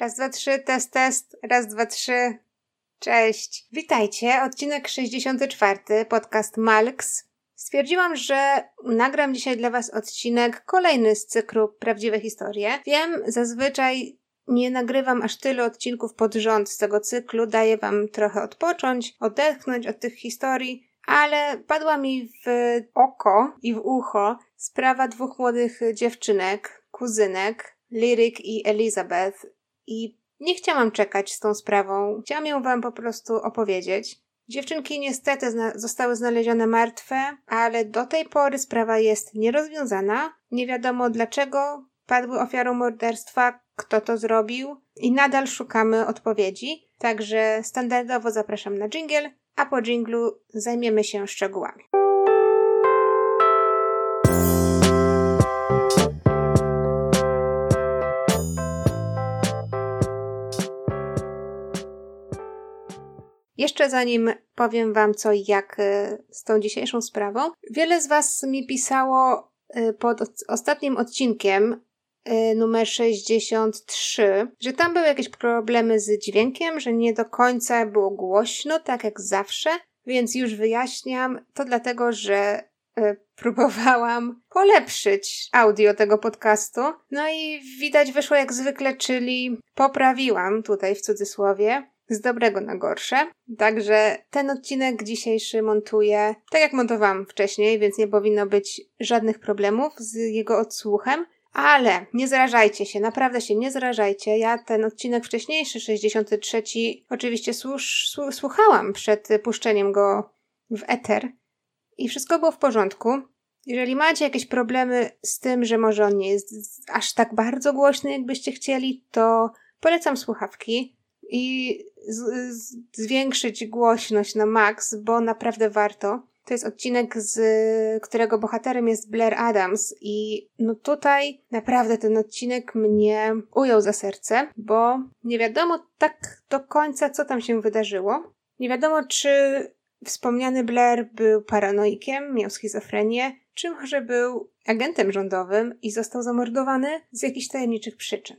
Raz, dwa, trzy, test, test. Raz, dwa, trzy. Cześć. Witajcie. Odcinek 64, podcast Malks. Stwierdziłam, że nagram dzisiaj dla Was odcinek kolejny z cyklu Prawdziwe Historie. Wiem, zazwyczaj nie nagrywam aż tyle odcinków pod rząd z tego cyklu, daję Wam trochę odpocząć, odetchnąć od tych historii, ale padła mi w oko i w ucho sprawa dwóch młodych dziewczynek, kuzynek, Lyric i Elizabeth, i nie chciałam czekać z tą sprawą. Chciałam ją wam po prostu opowiedzieć. Dziewczynki niestety zna zostały znalezione martwe, ale do tej pory sprawa jest nierozwiązana. Nie wiadomo dlaczego padły ofiarą morderstwa, kto to zrobił i nadal szukamy odpowiedzi. Także standardowo zapraszam na jingle, a po jinglu zajmiemy się szczegółami. Jeszcze zanim powiem Wam co i jak e, z tą dzisiejszą sprawą, wiele z Was mi pisało e, pod ostatnim odcinkiem e, numer 63, że tam były jakieś problemy z dźwiękiem, że nie do końca było głośno, tak jak zawsze, więc już wyjaśniam. To dlatego, że próbowałam polepszyć audio tego podcastu. No i widać wyszło jak zwykle, czyli poprawiłam tutaj w cudzysłowie z dobrego na gorsze. Także ten odcinek dzisiejszy montuję tak jak montowałam wcześniej, więc nie powinno być żadnych problemów z jego odsłuchem. Ale nie zrażajcie się, naprawdę się nie zrażajcie. Ja ten odcinek wcześniejszy, 63, oczywiście słuchałam przed puszczeniem go w eter i wszystko było w porządku. Jeżeli macie jakieś problemy z tym, że może on nie jest aż tak bardzo głośny, jakbyście chcieli, to polecam słuchawki i z, z, zwiększyć głośność na max, bo naprawdę warto. To jest odcinek, z którego bohaterem jest Blair Adams i no tutaj naprawdę ten odcinek mnie ujął za serce, bo nie wiadomo tak do końca, co tam się wydarzyło. Nie wiadomo, czy wspomniany Blair był paranoikiem, miał schizofrenię, czy może był agentem rządowym i został zamordowany z jakichś tajemniczych przyczyn.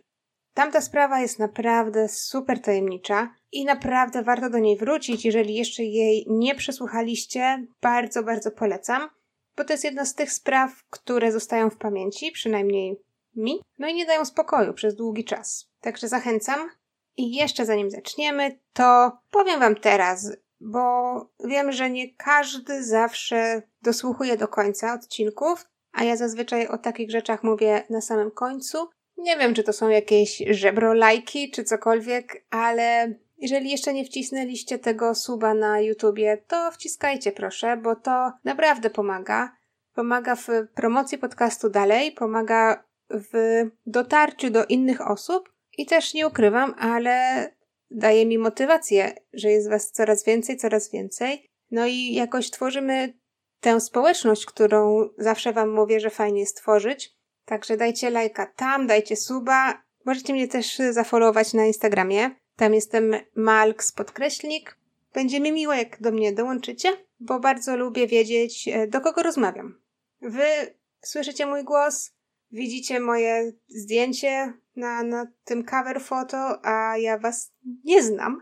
Tamta sprawa jest naprawdę super tajemnicza i naprawdę warto do niej wrócić. Jeżeli jeszcze jej nie przesłuchaliście, bardzo, bardzo polecam, bo to jest jedna z tych spraw, które zostają w pamięci, przynajmniej mi, no i nie dają spokoju przez długi czas. Także zachęcam. I jeszcze zanim zaczniemy, to powiem Wam teraz, bo wiem, że nie każdy zawsze dosłuchuje do końca odcinków, a ja zazwyczaj o takich rzeczach mówię na samym końcu, nie wiem, czy to są jakieś żebrolajki, czy cokolwiek, ale jeżeli jeszcze nie wcisnęliście tego suba na YouTubie, to wciskajcie proszę, bo to naprawdę pomaga. Pomaga w promocji podcastu dalej, pomaga w dotarciu do innych osób i też nie ukrywam, ale daje mi motywację, że jest was coraz więcej, coraz więcej. No i jakoś tworzymy tę społeczność, którą zawsze wam mówię, że fajnie jest tworzyć. Także dajcie lajka tam, dajcie suba. Możecie mnie też zafollowować na Instagramie. Tam jestem Malks podkreślnik. Będzie mi miło, jak do mnie dołączycie, bo bardzo lubię wiedzieć, e, do kogo rozmawiam. Wy słyszycie mój głos, widzicie moje zdjęcie na, na tym cover foto, a ja was nie znam,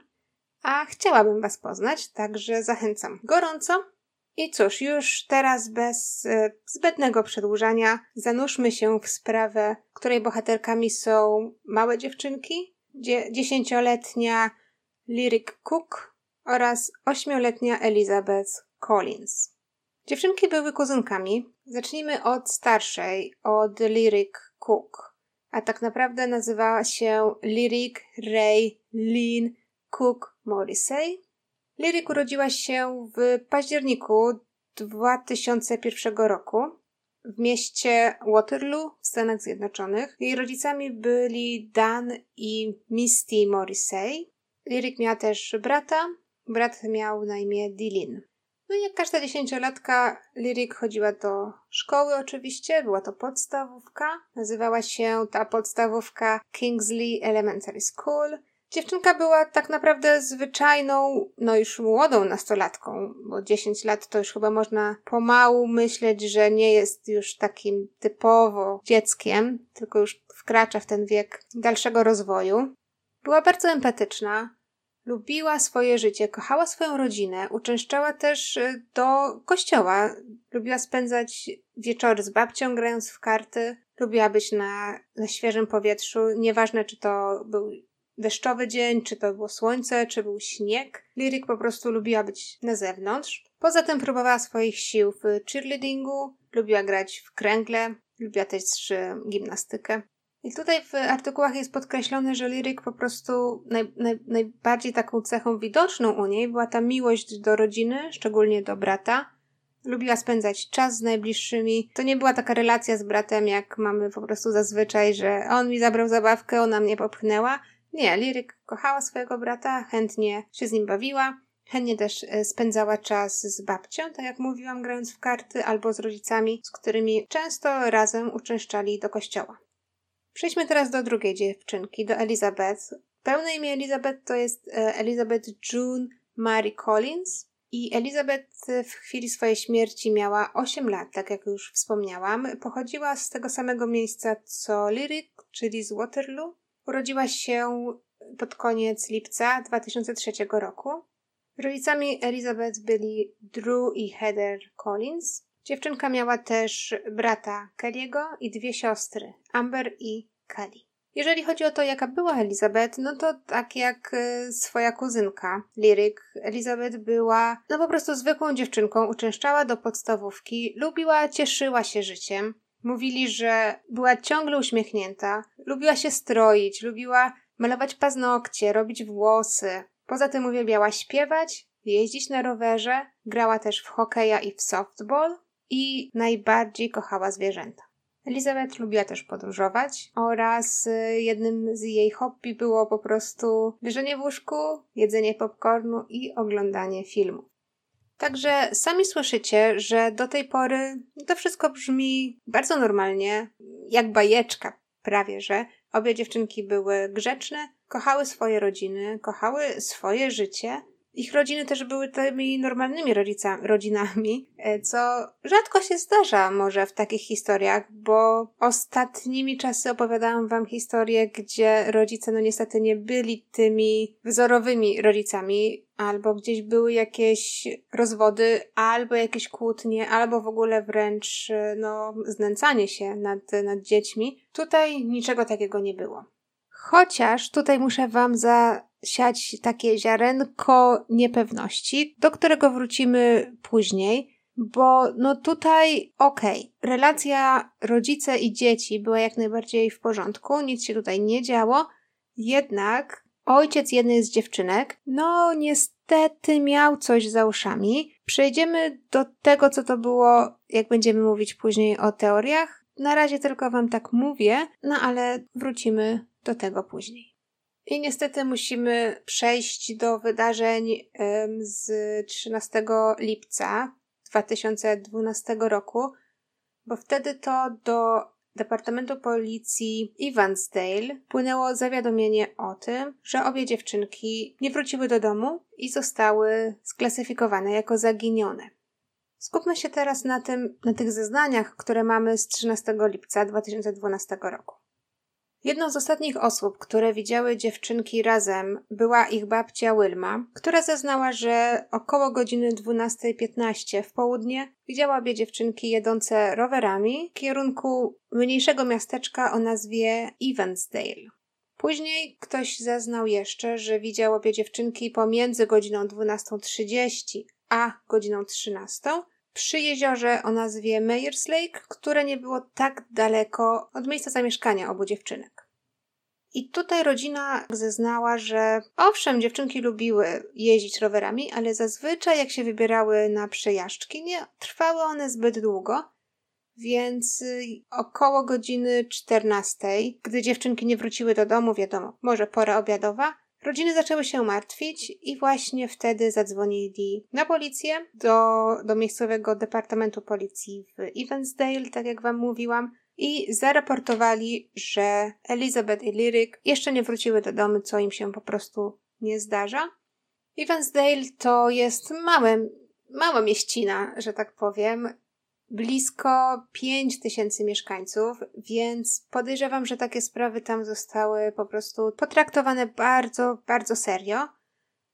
a chciałabym was poznać, także zachęcam gorąco. I cóż, już teraz bez e, zbędnego przedłużania zanurzmy się w sprawę, której bohaterkami są małe dziewczynki, dziesięcioletnia Lyric Cook oraz ośmioletnia Elizabeth Collins. Dziewczynki były kuzynkami. Zacznijmy od starszej, od Lyric Cook, a tak naprawdę nazywała się Lyric Ray Lynn Cook Morrissey Lyric urodziła się w październiku 2001 roku w mieście Waterloo w Stanach Zjednoczonych. Jej rodzicami byli Dan i Misty Morrissey. Lyric miała też brata. Brat miał na imię Dylan. No i jak każda dziesięciolatka, Lyric chodziła do szkoły oczywiście, była to podstawówka. Nazywała się ta podstawówka Kingsley Elementary School. Dziewczynka była tak naprawdę zwyczajną, no już młodą nastolatką, bo 10 lat to już chyba można pomału myśleć, że nie jest już takim typowo dzieckiem, tylko już wkracza w ten wiek dalszego rozwoju. Była bardzo empatyczna, lubiła swoje życie, kochała swoją rodzinę, uczęszczała też y, do kościoła. Lubiła spędzać wieczory z babcią, grając w karty. Lubiła być na, na świeżym powietrzu, nieważne czy to był deszczowy dzień, czy to było słońce, czy był śnieg. Lirik po prostu lubiła być na zewnątrz. Poza tym próbowała swoich sił w cheerleadingu, lubiła grać w kręgle, lubiła też gimnastykę. I tutaj w artykułach jest podkreślone, że Lirik po prostu naj, naj, najbardziej taką cechą widoczną u niej była ta miłość do rodziny, szczególnie do brata. Lubiła spędzać czas z najbliższymi. To nie była taka relacja z bratem, jak mamy po prostu zazwyczaj, że on mi zabrał zabawkę, ona mnie popchnęła. Nie, Lirik kochała swojego brata, chętnie się z nim bawiła, chętnie też e, spędzała czas z babcią, tak jak mówiłam, grając w karty, albo z rodzicami, z którymi często razem uczęszczali do kościoła. Przejdźmy teraz do drugiej dziewczynki, do Elizabeth. Pełne imię Elizabeth to jest e, Elizabeth June Mary Collins. I Elizabeth w chwili swojej śmierci miała 8 lat, tak jak już wspomniałam. Pochodziła z tego samego miejsca co Lyric, czyli z Waterloo. Urodziła się pod koniec lipca 2003 roku. Rodzicami Elizabeth byli Drew i Heather Collins. Dziewczynka miała też brata Kelly'ego i dwie siostry, Amber i Kelly. Jeżeli chodzi o to, jaka była Elizabeth, no to tak jak y, swoja kuzynka, Lyric, Elizabeth była no po prostu zwykłą dziewczynką, uczęszczała do podstawówki, lubiła, cieszyła się życiem. Mówili, że była ciągle uśmiechnięta, lubiła się stroić, lubiła malować paznokcie, robić włosy. Poza tym uwielbiała śpiewać, jeździć na rowerze, grała też w hokeja i w softball i najbardziej kochała zwierzęta. Elizabeth lubiła też podróżować oraz y, jednym z jej hobby było po prostu leżenie w łóżku, jedzenie popcornu i oglądanie filmów. Także sami słyszycie, że do tej pory to wszystko brzmi bardzo normalnie, jak bajeczka prawie, że obie dziewczynki były grzeczne, kochały swoje rodziny, kochały swoje życie ich rodziny też były tymi normalnymi rodzica, rodzinami, e, co rzadko się zdarza może w takich historiach, bo ostatnimi czasy opowiadałam wam historię, gdzie rodzice no niestety nie byli tymi wzorowymi rodzicami, albo gdzieś były jakieś rozwody, albo jakieś kłótnie, albo w ogóle wręcz e, no, znęcanie się nad, nad dziećmi. Tutaj niczego takiego nie było. Chociaż tutaj muszę Wam zasiać takie ziarenko niepewności, do którego wrócimy później, bo no tutaj okej, okay, relacja rodzice i dzieci była jak najbardziej w porządku, nic się tutaj nie działo, jednak ojciec jednej z dziewczynek, no niestety miał coś za uszami. Przejdziemy do tego, co to było, jak będziemy mówić później o teoriach. Na razie tylko Wam tak mówię, no ale wrócimy do tego później. I niestety musimy przejść do wydarzeń z 13 lipca 2012 roku, bo wtedy to do Departamentu Policji Evansdale płynęło zawiadomienie o tym, że obie dziewczynki nie wróciły do domu i zostały sklasyfikowane jako zaginione. Skupmy się teraz na tym, na tych zeznaniach, które mamy z 13 lipca 2012 roku. Jedną z ostatnich osób, które widziały dziewczynki razem, była ich babcia Wilma, która zeznała, że około godziny 12.15 w południe widziała obie dziewczynki jedące rowerami w kierunku mniejszego miasteczka o nazwie Evansdale. Później ktoś zeznał jeszcze, że widział obie dziewczynki pomiędzy godziną 12.30 a godziną 13 przy jeziorze o nazwie Meyers Lake, które nie było tak daleko od miejsca zamieszkania obu dziewczynek. I tutaj rodzina zeznała, że owszem, dziewczynki lubiły jeździć rowerami, ale zazwyczaj jak się wybierały na przejażdżki, nie trwały one zbyt długo, więc y, około godziny 14, gdy dziewczynki nie wróciły do domu, wiadomo, może pora obiadowa, Rodziny zaczęły się martwić i właśnie wtedy zadzwonili na policję do, do miejscowego departamentu policji w Evansdale, tak jak wam mówiłam, i zaraportowali, że Elizabeth i Lyric jeszcze nie wróciły do domu, co im się po prostu nie zdarza. Evansdale to jest małe, mała mieścina, że tak powiem. Blisko 5 tysięcy mieszkańców, więc podejrzewam, że takie sprawy tam zostały po prostu potraktowane bardzo, bardzo serio.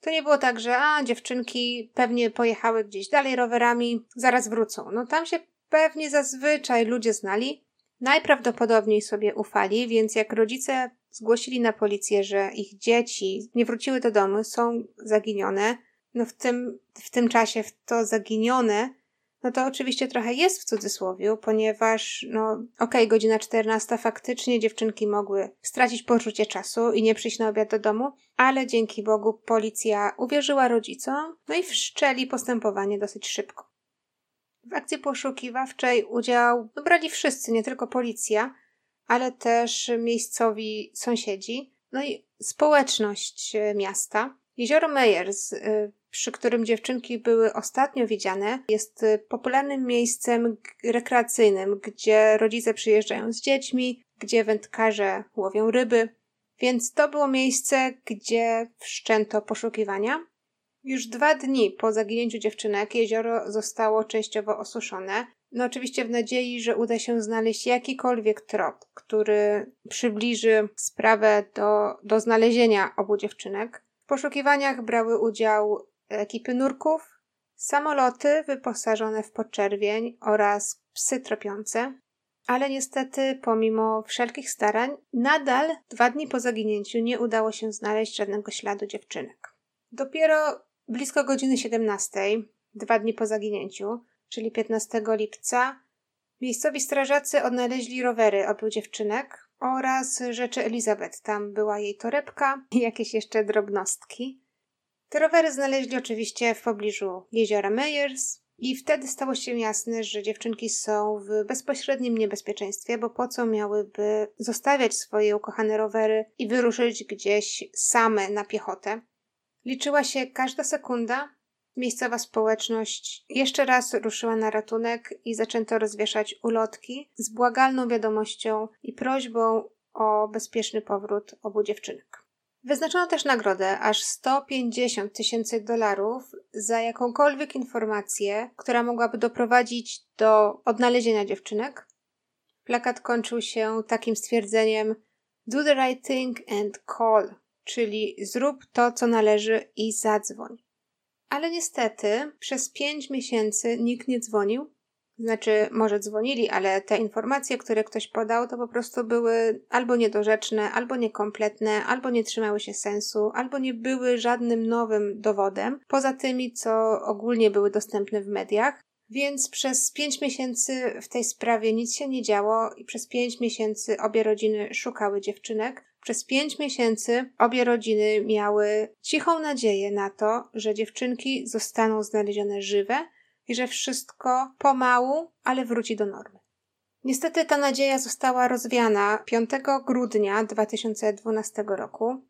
To nie było tak, że a dziewczynki pewnie pojechały gdzieś dalej rowerami, zaraz wrócą. No tam się pewnie zazwyczaj ludzie znali, najprawdopodobniej sobie ufali, więc jak rodzice zgłosili na policję, że ich dzieci nie wróciły do domu, są zaginione, no w tym, w tym czasie w to zaginione no to oczywiście trochę jest w cudzysłowie, ponieważ, no okej, okay, godzina 14 faktycznie dziewczynki mogły stracić poczucie czasu i nie przyjść na obiad do domu, ale dzięki Bogu policja uwierzyła rodzicom, no i wszczęli postępowanie dosyć szybko. W akcji poszukiwawczej udział brali wszyscy, nie tylko policja, ale też miejscowi sąsiedzi, no i społeczność miasta. Jezioro Meyers y, przy którym dziewczynki były ostatnio widziane, jest y, popularnym miejscem rekreacyjnym, gdzie rodzice przyjeżdżają z dziećmi, gdzie wędkarze łowią ryby, więc to było miejsce, gdzie wszczęto poszukiwania. Już dwa dni po zaginięciu dziewczynek jezioro zostało częściowo osuszone. No oczywiście w nadziei, że uda się znaleźć jakikolwiek trop, który przybliży sprawę do, do znalezienia obu dziewczynek. W poszukiwaniach brały udział ekipy nurków, samoloty wyposażone w podczerwień oraz psy tropiące. Ale niestety, pomimo wszelkich starań, nadal dwa dni po zaginięciu nie udało się znaleźć żadnego śladu dziewczynek. Dopiero blisko godziny 17, dwa dni po zaginięciu, czyli 15 lipca, miejscowi strażacy odnaleźli rowery obu dziewczynek oraz rzeczy Elizabeth. Tam była jej torebka i jakieś jeszcze drobnostki. Te rowery znaleźli oczywiście w pobliżu jeziora Meyers i wtedy stało się jasne, że dziewczynki są w bezpośrednim niebezpieczeństwie, bo po co miałyby zostawiać swoje ukochane rowery i wyruszyć gdzieś same na piechotę. Liczyła się każda sekunda. Miejscowa społeczność jeszcze raz ruszyła na ratunek i zaczęto rozwieszać ulotki z błagalną wiadomością i prośbą o bezpieczny powrót obu dziewczynek. Wyznaczono też nagrodę aż 150 tysięcy dolarów za jakąkolwiek informację, która mogłaby doprowadzić do odnalezienia dziewczynek. Plakat kończył się takim stwierdzeniem Do the right thing and call, czyli zrób to, co należy i zadzwoń. Ale niestety przez pięć miesięcy nikt nie dzwonił, znaczy, może dzwonili, ale te informacje, które ktoś podał, to po prostu były albo niedorzeczne, albo niekompletne, albo nie trzymały się sensu, albo nie były żadnym nowym dowodem, poza tymi, co ogólnie były dostępne w mediach. Więc przez pięć miesięcy w tej sprawie nic się nie działo i przez pięć miesięcy obie rodziny szukały dziewczynek. Przez pięć miesięcy obie rodziny miały cichą nadzieję na to, że dziewczynki zostaną znalezione żywe, i że wszystko pomału, ale wróci do normy. Niestety ta nadzieja została rozwiana 5 grudnia 2012 roku.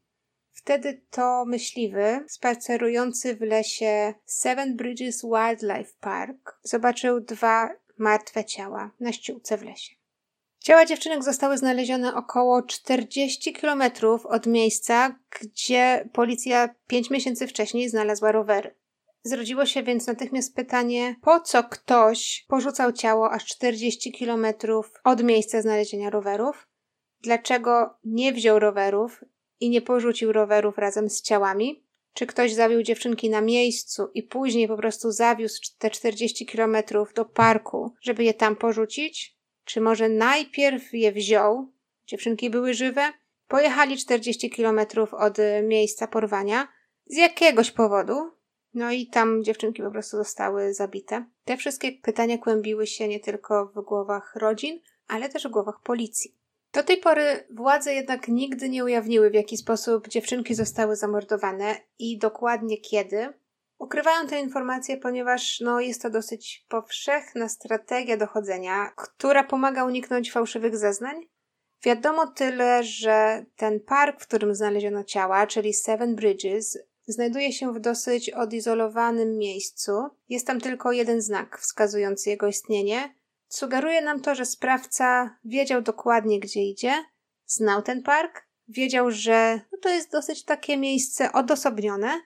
Wtedy to myśliwy, spacerujący w lesie Seven Bridges Wildlife Park, zobaczył dwa martwe ciała na ściółce w lesie. Ciała dziewczynek zostały znalezione około 40 kilometrów od miejsca, gdzie policja 5 miesięcy wcześniej znalazła rowery. Zrodziło się więc natychmiast pytanie, po co ktoś porzucał ciało aż 40 kilometrów od miejsca znalezienia rowerów? Dlaczego nie wziął rowerów i nie porzucił rowerów razem z ciałami? Czy ktoś zabił dziewczynki na miejscu i później po prostu zawiózł te 40 kilometrów do parku, żeby je tam porzucić? Czy może najpierw je wziął? Dziewczynki były żywe? Pojechali 40 kilometrów od miejsca porwania z jakiegoś powodu, no i tam dziewczynki po prostu zostały zabite. Te wszystkie pytania kłębiły się nie tylko w głowach rodzin, ale też w głowach policji. Do tej pory władze jednak nigdy nie ujawniły, w jaki sposób dziewczynki zostały zamordowane i dokładnie kiedy. Ukrywają te informacje, ponieważ no, jest to dosyć powszechna strategia dochodzenia, która pomaga uniknąć fałszywych zeznań. Wiadomo tyle, że ten park, w którym znaleziono ciała, czyli Seven Bridges, Znajduje się w dosyć odizolowanym miejscu. Jest tam tylko jeden znak wskazujący jego istnienie. Sugeruje nam to, że sprawca wiedział dokładnie, gdzie idzie, znał ten park, wiedział, że no to jest dosyć takie miejsce odosobnione,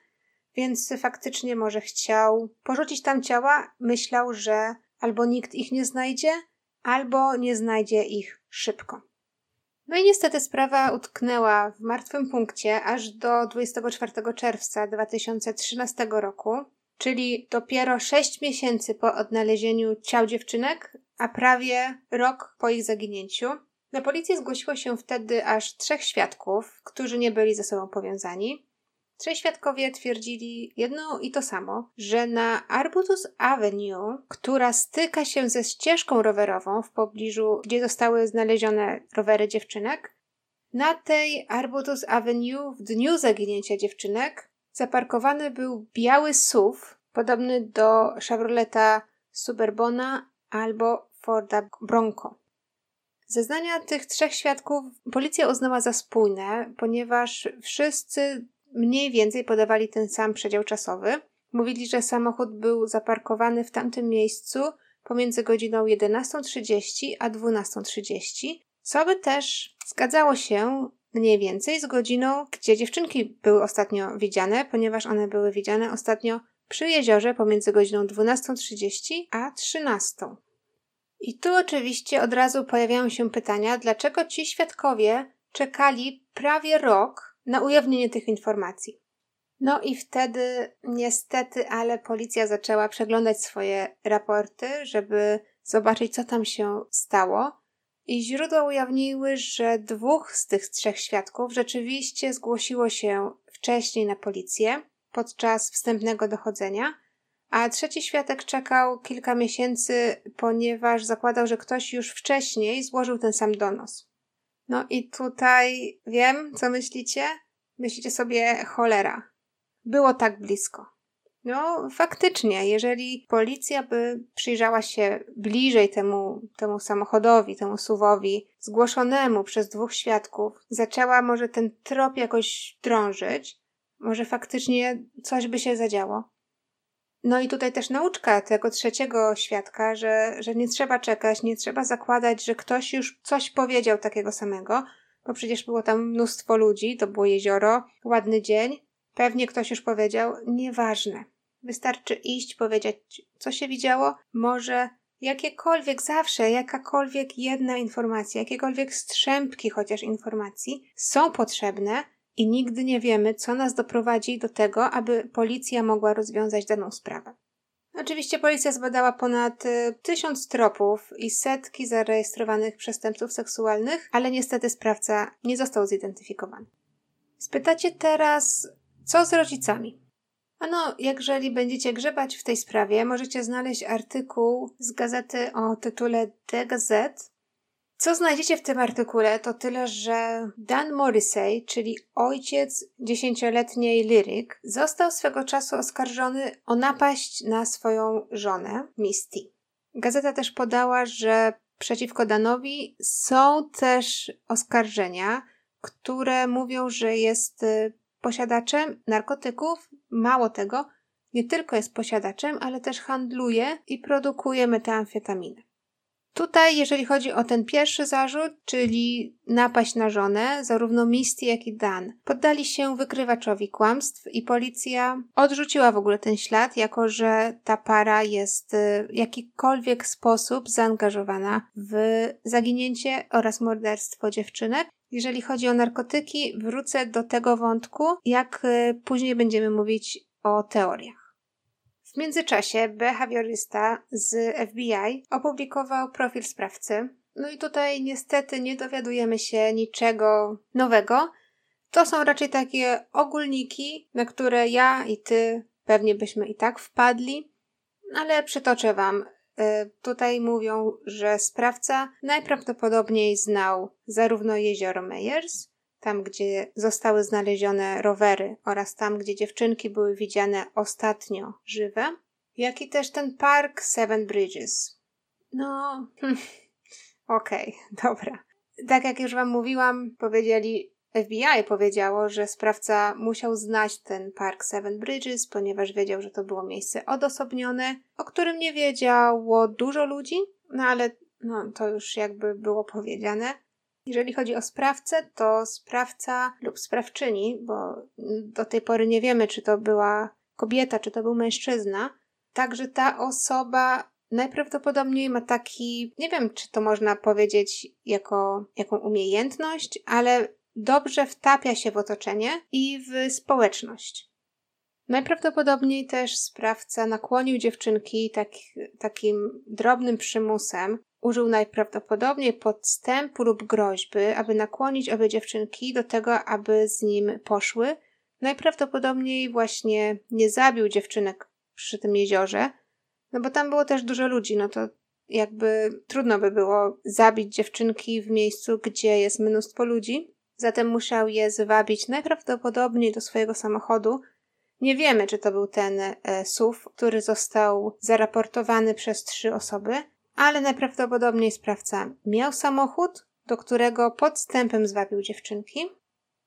więc faktycznie może chciał porzucić tam ciała, myślał, że albo nikt ich nie znajdzie, albo nie znajdzie ich szybko. No i niestety sprawa utknęła w martwym punkcie aż do 24 czerwca 2013 roku, czyli dopiero 6 miesięcy po odnalezieniu ciał dziewczynek, a prawie rok po ich zaginięciu. Na policję zgłosiło się wtedy aż trzech świadków, którzy nie byli ze sobą powiązani. Trzej świadkowie twierdzili jedno i to samo, że na Arbutus Avenue, która styka się ze ścieżką rowerową w pobliżu, gdzie zostały znalezione rowery dziewczynek, na tej Arbutus Avenue w dniu zaginięcia dziewczynek zaparkowany był biały SUV, podobny do Chevroleta Suburbana albo Forda Bronco. Zeznania tych trzech świadków policja uznała za spójne, ponieważ wszyscy mniej więcej podawali ten sam przedział czasowy. Mówili, że samochód był zaparkowany w tamtym miejscu pomiędzy godziną 11.30 a 12.30, co by też zgadzało się mniej więcej z godziną, gdzie dziewczynki były ostatnio widziane, ponieważ one były widziane ostatnio przy jeziorze pomiędzy godziną 12.30 a 13.00. I tu oczywiście od razu pojawiają się pytania, dlaczego ci świadkowie czekali prawie rok na ujawnienie tych informacji. No i wtedy niestety, ale policja zaczęła przeglądać swoje raporty, żeby zobaczyć, co tam się stało. I źródła ujawniły, że dwóch z tych trzech świadków rzeczywiście zgłosiło się wcześniej na policję podczas wstępnego dochodzenia, a trzeci świadek czekał kilka miesięcy, ponieważ zakładał, że ktoś już wcześniej złożył ten sam donos. No i tutaj wiem, co myślicie? Myślicie sobie cholera. Było tak blisko. No, faktycznie, jeżeli policja by przyjrzała się bliżej temu, temu samochodowi, temu suwowi, zgłoszonemu przez dwóch świadków, zaczęła może ten trop jakoś drążyć, może faktycznie coś by się zadziało. No i tutaj też nauczka tego trzeciego świadka, że, że nie trzeba czekać, nie trzeba zakładać, że ktoś już coś powiedział takiego samego, bo przecież było tam mnóstwo ludzi, to było jezioro, ładny dzień. Pewnie ktoś już powiedział, nieważne. Wystarczy iść, powiedzieć, co się widziało, może jakiekolwiek, zawsze jakakolwiek jedna informacja, jakiekolwiek strzępki chociaż informacji są potrzebne, i nigdy nie wiemy, co nas doprowadzi do tego, aby policja mogła rozwiązać daną sprawę. Oczywiście policja zbadała ponad y, tysiąc tropów i setki zarejestrowanych przestępców seksualnych, ale niestety sprawca nie został zidentyfikowany. Spytacie teraz, co z rodzicami? Ano, jeżeli będziecie grzebać w tej sprawie, możecie znaleźć artykuł z gazety o tytule The Gazette co znajdziecie w tym artykule, to tyle, że Dan Morrissey, czyli ojciec dziesięcioletniej Lyric, został swego czasu oskarżony o napaść na swoją żonę, Misty. Gazeta też podała, że przeciwko Danowi są też oskarżenia, które mówią, że jest y, posiadaczem narkotyków. Mało tego, nie tylko jest posiadaczem, ale też handluje i produkuje metamfetaminę. Tutaj, jeżeli chodzi o ten pierwszy zarzut, czyli napaść na żonę, zarówno Misty, jak i Dan poddali się wykrywaczowi kłamstw i policja odrzuciła w ogóle ten ślad, jako że ta para jest w jakikolwiek sposób zaangażowana w zaginięcie oraz morderstwo dziewczynek. Jeżeli chodzi o narkotyki, wrócę do tego wątku, jak później będziemy mówić o teoriach. W międzyczasie behawiorysta z FBI opublikował profil sprawcy. No i tutaj niestety nie dowiadujemy się niczego nowego. To są raczej takie ogólniki, na które ja i ty pewnie byśmy i tak wpadli, ale przytoczę wam. E, tutaj mówią, że sprawca najprawdopodobniej znał zarówno jezioro Meyers, tam gdzie zostały znalezione rowery oraz tam, gdzie dziewczynki były widziane ostatnio żywe, jak i też ten park Seven Bridges. No, okej, okay, dobra. Tak jak już Wam mówiłam, powiedzieli, FBI powiedziało, że sprawca musiał znać ten park Seven Bridges, ponieważ wiedział, że to było miejsce odosobnione, o którym nie wiedziało dużo ludzi, no ale no, to już jakby było powiedziane. Jeżeli chodzi o sprawcę, to sprawca lub sprawczyni, bo do tej pory nie wiemy, czy to była kobieta, czy to był mężczyzna, także ta osoba najprawdopodobniej ma taki, nie wiem, czy to można powiedzieć jako jaką umiejętność, ale dobrze wtapia się w otoczenie i w społeczność. Najprawdopodobniej też sprawca nakłonił dziewczynki tak, takim drobnym przymusem. Użył najprawdopodobniej podstępu lub groźby, aby nakłonić obie dziewczynki do tego, aby z nim poszły. Najprawdopodobniej właśnie nie zabił dziewczynek przy tym jeziorze, no bo tam było też dużo ludzi, no to jakby trudno by było zabić dziewczynki w miejscu, gdzie jest mnóstwo ludzi. Zatem musiał je zwabić najprawdopodobniej do swojego samochodu. Nie wiemy, czy to był ten e, SUV, który został zaraportowany przez trzy osoby, ale najprawdopodobniej sprawca miał samochód, do którego podstępem zwabił dziewczynki.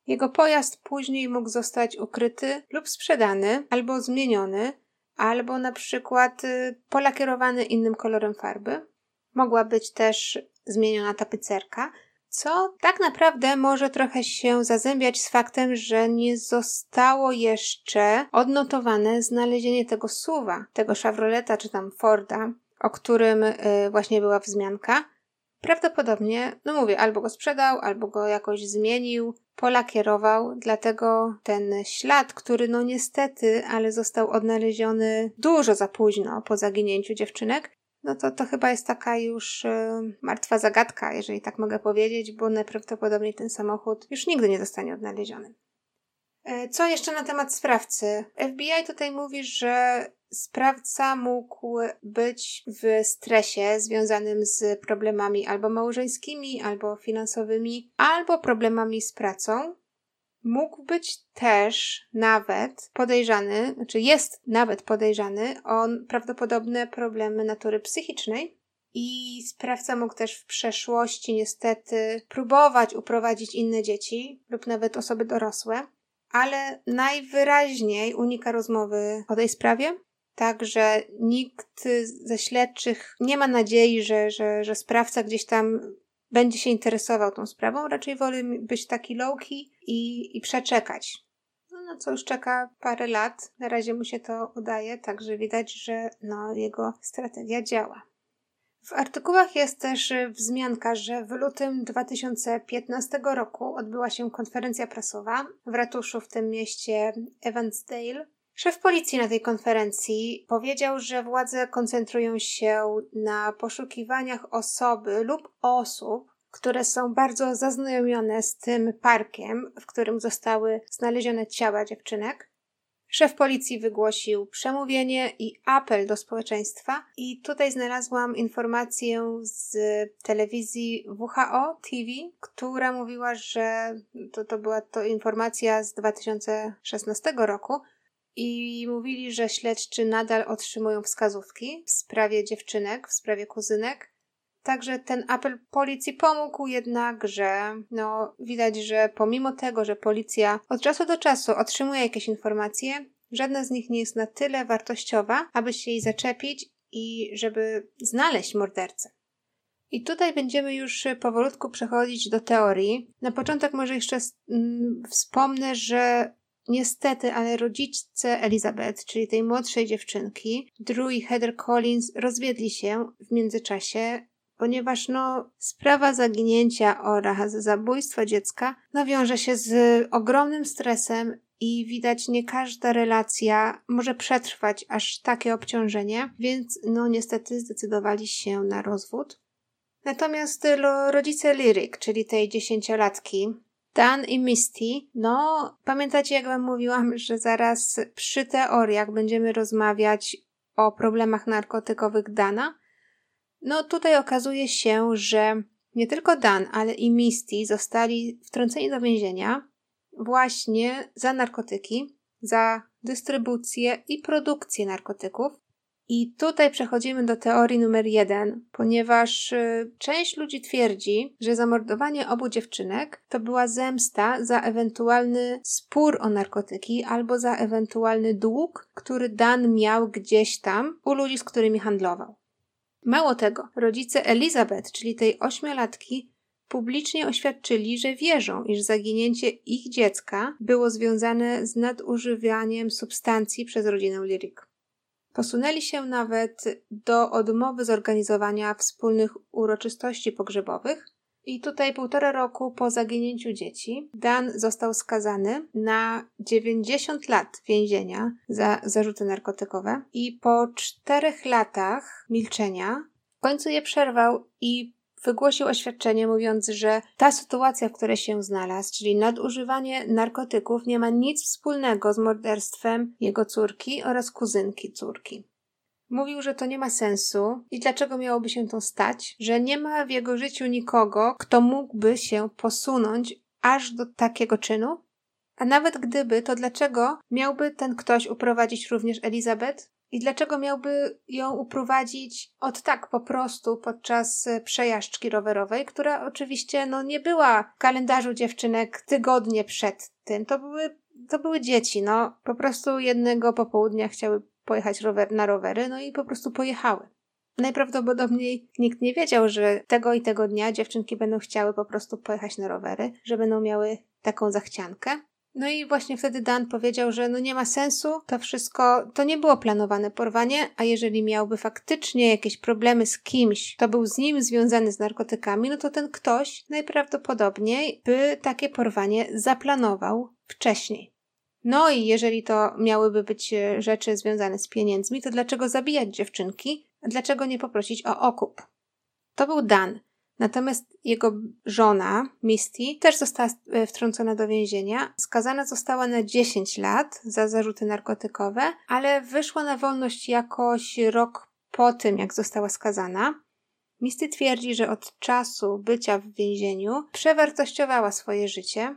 Jego pojazd później mógł zostać ukryty lub sprzedany albo zmieniony, albo na przykład y, polakierowany innym kolorem farby. Mogła być też zmieniona tapicerka, co tak naprawdę może trochę się zazębiać z faktem, że nie zostało jeszcze odnotowane znalezienie tego suwa, tego Chevroleta czy tam Forda, o którym y, właśnie była wzmianka. Prawdopodobnie, no mówię, albo go sprzedał, albo go jakoś zmienił, polakierował, dlatego ten ślad, który no niestety, ale został odnaleziony dużo za późno po zaginięciu dziewczynek, no to to chyba jest taka już y, martwa zagadka, jeżeli tak mogę powiedzieć, bo najprawdopodobniej ten samochód już nigdy nie zostanie odnaleziony. E, co jeszcze na temat sprawcy? FBI tutaj mówi, że sprawca mógł być w stresie związanym z problemami albo małżeńskimi, albo finansowymi, albo problemami z pracą. Mógł być też nawet podejrzany, znaczy jest nawet podejrzany o prawdopodobne problemy natury psychicznej. I sprawca mógł też w przeszłości niestety próbować uprowadzić inne dzieci lub nawet osoby dorosłe, ale najwyraźniej unika rozmowy o tej sprawie. Także nikt ze śledczych nie ma nadziei, że, że, że sprawca gdzieś tam będzie się interesował tą sprawą. Raczej woli być taki low-key i, i przeczekać. No, no co już czeka parę lat. Na razie mu się to udaje, także widać, że no, jego strategia działa. W artykułach jest też wzmianka, że w lutym 2015 roku odbyła się konferencja prasowa w ratuszu w tym mieście Evansdale. Szef policji na tej konferencji powiedział, że władze koncentrują się na poszukiwaniach osoby lub osób, które są bardzo zaznajomione z tym parkiem, w którym zostały znalezione ciała dziewczynek. Szef policji wygłosił przemówienie i apel do społeczeństwa, i tutaj znalazłam informację z telewizji WHO TV, która mówiła, że to, to była to informacja z 2016 roku, i mówili, że śledczy nadal otrzymują wskazówki w sprawie dziewczynek, w sprawie kuzynek. Także ten apel policji pomógł jednak, że no, widać, że pomimo tego, że policja od czasu do czasu otrzymuje jakieś informacje, żadna z nich nie jest na tyle wartościowa, aby się jej zaczepić i żeby znaleźć mordercę. I tutaj będziemy już powolutku przechodzić do teorii. Na początek może jeszcze mm, wspomnę, że Niestety, ale rodzice Elizabeth, czyli tej młodszej dziewczynki, Drew i Heather Collins, rozwiedli się w międzyczasie, ponieważ no, sprawa zaginięcia oraz zabójstwa dziecka no, wiąże się z ogromnym stresem i widać nie każda relacja może przetrwać aż takie obciążenie, więc no niestety zdecydowali się na rozwód. Natomiast rodzice Lyric, czyli tej dziesięciolatki, Dan i Misty, no pamiętacie jak wam mówiłam, że zaraz przy teoriach będziemy rozmawiać o problemach narkotykowych Dana? No tutaj okazuje się, że nie tylko Dan, ale i Misty zostali wtrąceni do więzienia właśnie za narkotyki, za dystrybucję i produkcję narkotyków. I tutaj przechodzimy do teorii numer jeden, ponieważ y, część ludzi twierdzi, że zamordowanie obu dziewczynek to była zemsta za ewentualny spór o narkotyki albo za ewentualny dług, który Dan miał gdzieś tam u ludzi, z którymi handlował. Mało tego, rodzice Elizabeth, czyli tej ośmiolatki, publicznie oświadczyli, że wierzą, iż zaginięcie ich dziecka było związane z nadużywaniem substancji przez rodzinę Lyric. Posunęli się nawet do odmowy zorganizowania wspólnych uroczystości pogrzebowych. I tutaj półtora roku po zaginięciu dzieci Dan został skazany na 90 lat więzienia za zarzuty narkotykowe i po czterech latach milczenia w końcu je przerwał i wygłosił oświadczenie mówiąc, że ta sytuacja, w której się znalazł, czyli nadużywanie narkotyków, nie ma nic wspólnego z morderstwem jego córki oraz kuzynki córki. Mówił, że to nie ma sensu i dlaczego miałoby się to stać, że nie ma w jego życiu nikogo, kto mógłby się posunąć aż do takiego czynu? A nawet gdyby, to dlaczego miałby ten ktoś uprowadzić również Elizabeth? I dlaczego miałby ją uprowadzić od tak po prostu podczas e, przejażdżki rowerowej, która oczywiście no, nie była w kalendarzu dziewczynek tygodnie przed tym. To były, to były dzieci, no po prostu jednego popołudnia chciały pojechać rower, na rowery, no i po prostu pojechały. Najprawdopodobniej nikt nie wiedział, że tego i tego dnia dziewczynki będą chciały po prostu pojechać na rowery, że będą miały taką zachciankę. No i właśnie wtedy Dan powiedział, że no nie ma sensu, to wszystko, to nie było planowane porwanie, a jeżeli miałby faktycznie jakieś problemy z kimś, to był z nim związany z narkotykami, no to ten ktoś najprawdopodobniej by takie porwanie zaplanował wcześniej. No i jeżeli to miałyby być e, rzeczy związane z pieniędzmi, to dlaczego zabijać dziewczynki? Dlaczego nie poprosić o okup? To był Dan. Natomiast jego żona, Misty, też została e, wtrącona do więzienia. Skazana została na 10 lat za zarzuty narkotykowe, ale wyszła na wolność jakoś rok po tym, jak została skazana. Misty twierdzi, że od czasu bycia w więzieniu przewartościowała swoje życie,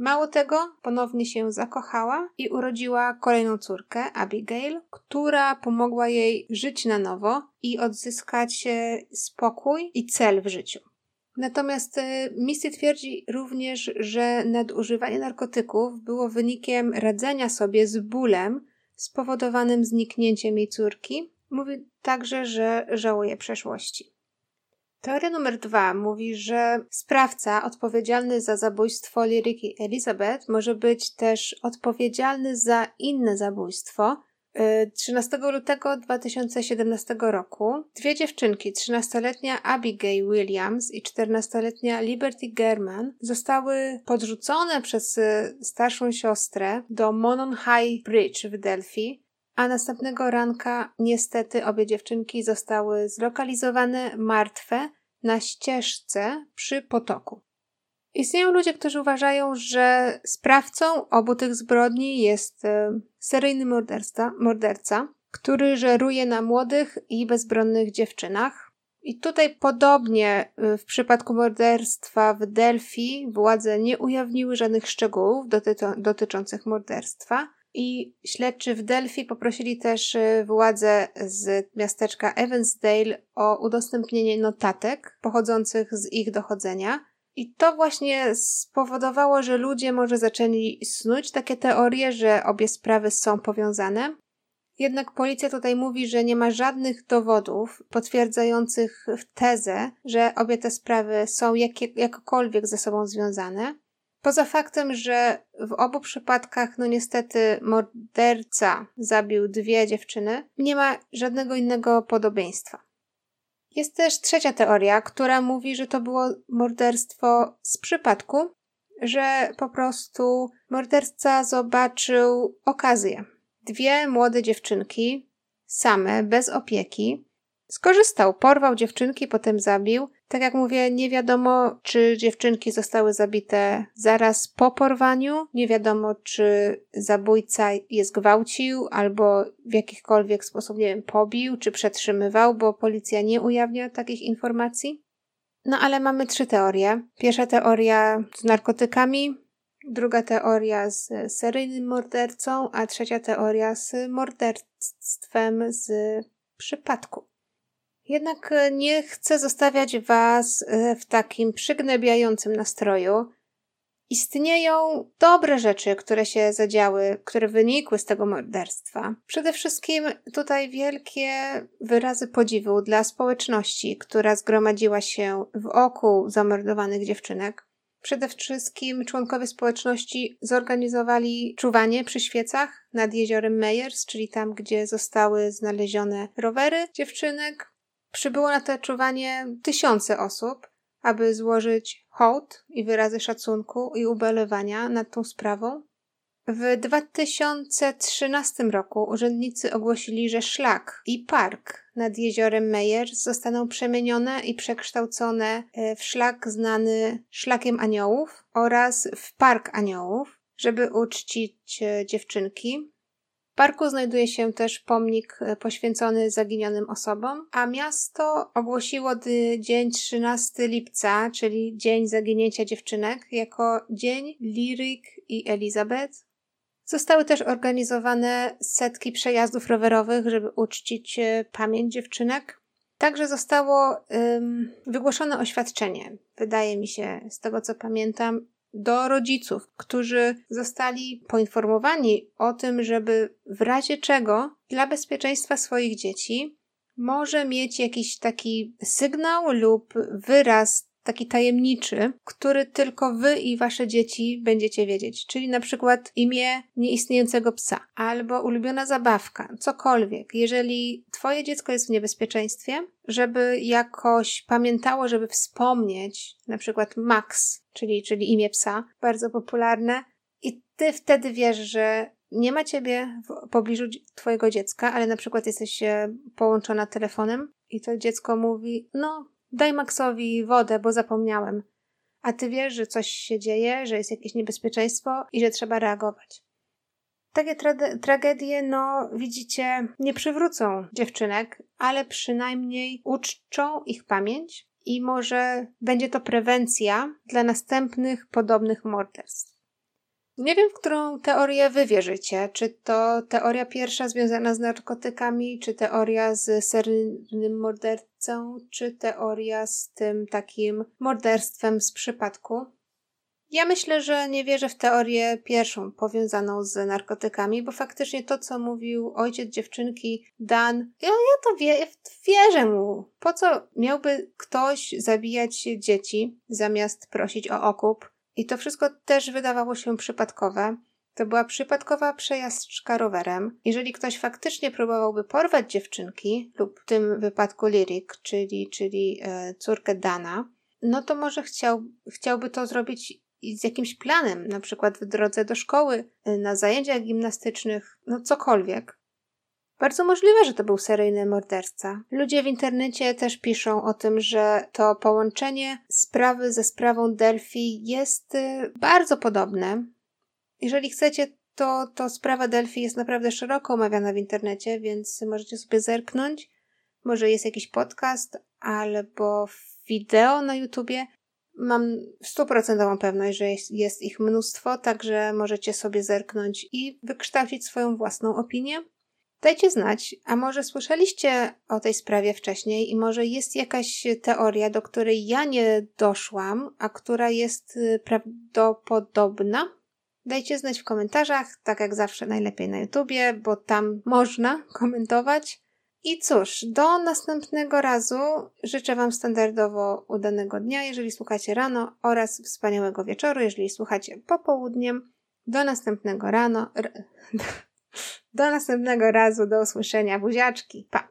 Mało tego, ponownie się zakochała i urodziła kolejną córkę, Abigail, która pomogła jej żyć na nowo i odzyskać e, spokój i cel w życiu. Natomiast e, Misty twierdzi również, że nadużywanie narkotyków było wynikiem radzenia sobie z bólem spowodowanym zniknięciem jej córki. Mówi także, że żałuje przeszłości. Teoria numer dwa mówi, że sprawca odpowiedzialny za zabójstwo Liryki Elizabeth może być też odpowiedzialny za inne zabójstwo. 13 y, lutego 2017 roku dwie dziewczynki, 13-letnia Abigail Williams i 14-letnia Liberty German, zostały podrzucone przez y, starszą siostrę do Monon High Bridge w Delphi, a następnego ranka niestety obie dziewczynki zostały zlokalizowane martwe na ścieżce przy potoku. Istnieją ludzie, którzy uważają, że sprawcą obu tych zbrodni jest e, seryjny morderca, morderca, który żeruje na młodych i bezbronnych dziewczynach. I tutaj podobnie e, w przypadku morderstwa w Delphi władze nie ujawniły żadnych szczegółów dotyczących morderstwa, i śledczy w Delphi poprosili też y, władze z miasteczka Evansdale o udostępnienie notatek pochodzących z ich dochodzenia. I to właśnie spowodowało, że ludzie może zaczęli snuć takie teorie, że obie sprawy są powiązane. Jednak policja tutaj mówi, że nie ma żadnych dowodów potwierdzających tezę, że obie te sprawy są jakie, ze sobą związane. Poza faktem, że w obu przypadkach, no niestety, morderca zabił dwie dziewczyny, nie ma żadnego innego podobieństwa. Jest też trzecia teoria, która mówi, że to było morderstwo z przypadku, że po prostu morderca zobaczył okazję. Dwie młode dziewczynki, same, bez opieki, skorzystał, porwał dziewczynki, potem zabił tak jak mówię, nie wiadomo, czy dziewczynki zostały zabite zaraz po porwaniu, nie wiadomo, czy zabójca je zgwałcił albo w jakikolwiek sposób, nie wiem, pobił czy przetrzymywał, bo policja nie ujawnia takich informacji. No ale mamy trzy teorie. Pierwsza teoria z narkotykami, druga teoria z seryjnym mordercą, a trzecia teoria z morderstwem z przypadku. Jednak e, nie chcę zostawiać Was e, w takim przygnębiającym nastroju. Istnieją dobre rzeczy, które się zadziały, które wynikły z tego morderstwa. Przede wszystkim tutaj wielkie wyrazy podziwu dla społeczności, która zgromadziła się w oku zamordowanych dziewczynek. Przede wszystkim członkowie społeczności zorganizowali czuwanie przy świecach nad jeziorem Meyers, czyli tam, gdzie zostały znalezione rowery dziewczynek. Przybyło na to czuwanie tysiące osób, aby złożyć hołd i wyrazy szacunku i ubolewania nad tą sprawą. W 2013 roku urzędnicy ogłosili, że szlak i park nad jeziorem Meyers zostaną przemienione i przekształcone e, w szlak znany Szlakiem Aniołów oraz w Park Aniołów, żeby uczcić e, dziewczynki. Parku znajduje się też pomnik e, poświęcony zaginionym osobom, a miasto ogłosiło dzień 13 lipca, czyli dzień zaginięcia dziewczynek, jako dzień Lyric i Elizabeth, Zostały też organizowane setki przejazdów rowerowych, żeby uczcić e, pamięć dziewczynek. Także zostało wygłoszone oświadczenie, wydaje mi się, z tego co pamiętam, do rodziców, którzy zostali poinformowani o tym, żeby w razie czego dla bezpieczeństwa swoich dzieci może mieć jakiś taki sygnał lub wyraz taki tajemniczy, który tylko wy i wasze dzieci będziecie wiedzieć. Czyli na przykład imię nieistniejącego psa, albo ulubiona zabawka, cokolwiek. Jeżeli twoje dziecko jest w niebezpieczeństwie, żeby jakoś pamiętało, żeby wspomnieć, na przykład Max, czyli, czyli imię psa, bardzo popularne, i ty wtedy wiesz, że nie ma ciebie w pobliżu twojego dziecka, ale na przykład jesteś połączona telefonem i to dziecko mówi, no, Daj Maxowi wodę, bo zapomniałem. A ty wiesz, że coś się dzieje, że jest jakieś niebezpieczeństwo i że trzeba reagować. Takie tra- tragedie, no widzicie, nie przywrócą dziewczynek, ale przynajmniej uczczą ich pamięć i może będzie to prewencja dla następnych podobnych morderstw. Nie wiem, w którą teorię wy wierzycie. Czy to teoria pierwsza związana z narkotykami, czy teoria z seryjnym czy teoria z tym takim morderstwem z przypadku. Ja myślę, że nie wierzę w teorię pierwszą, powiązaną z narkotykami, bo faktycznie to, co mówił ojciec dziewczynki Dan, ja, ja to wie, wierzę mu. Po co miałby ktoś zabijać dzieci, zamiast prosić o okup? I to wszystko też wydawało się przypadkowe. To była przypadkowa przejażdżka rowerem. Jeżeli ktoś faktycznie próbowałby porwać dziewczynki, lub w tym wypadku Lirik, czyli, czyli e, córkę Dana, no to może chciał, chciałby to zrobić z jakimś planem, na przykład w drodze do szkoły, e, na zajęciach gimnastycznych, no cokolwiek. Bardzo możliwe, że to był seryjny morderca. Ludzie w internecie też piszą o tym, że to połączenie sprawy ze sprawą Delphi jest y, bardzo podobne. Jeżeli chcecie, to, to sprawa Delphi jest naprawdę szeroko omawiana w internecie, więc możecie sobie zerknąć. Może jest jakiś podcast albo wideo na YouTubie. Mam stuprocentową pewność, że jest, jest ich mnóstwo, także możecie sobie zerknąć i wykształcić swoją własną opinię. Dajcie znać, a może słyszeliście o tej sprawie wcześniej i może jest jakaś teoria, do której ja nie doszłam, a która jest y, prawdopodobna? Dajcie znać w komentarzach, tak jak zawsze najlepiej na YouTubie, bo tam można komentować. I cóż, do następnego razu życzę Wam standardowo udanego dnia, jeżeli słuchacie rano, oraz wspaniałego wieczoru, jeżeli słuchacie popołudniem. Do następnego rano. Do następnego razu, do usłyszenia, buziaczki, pa!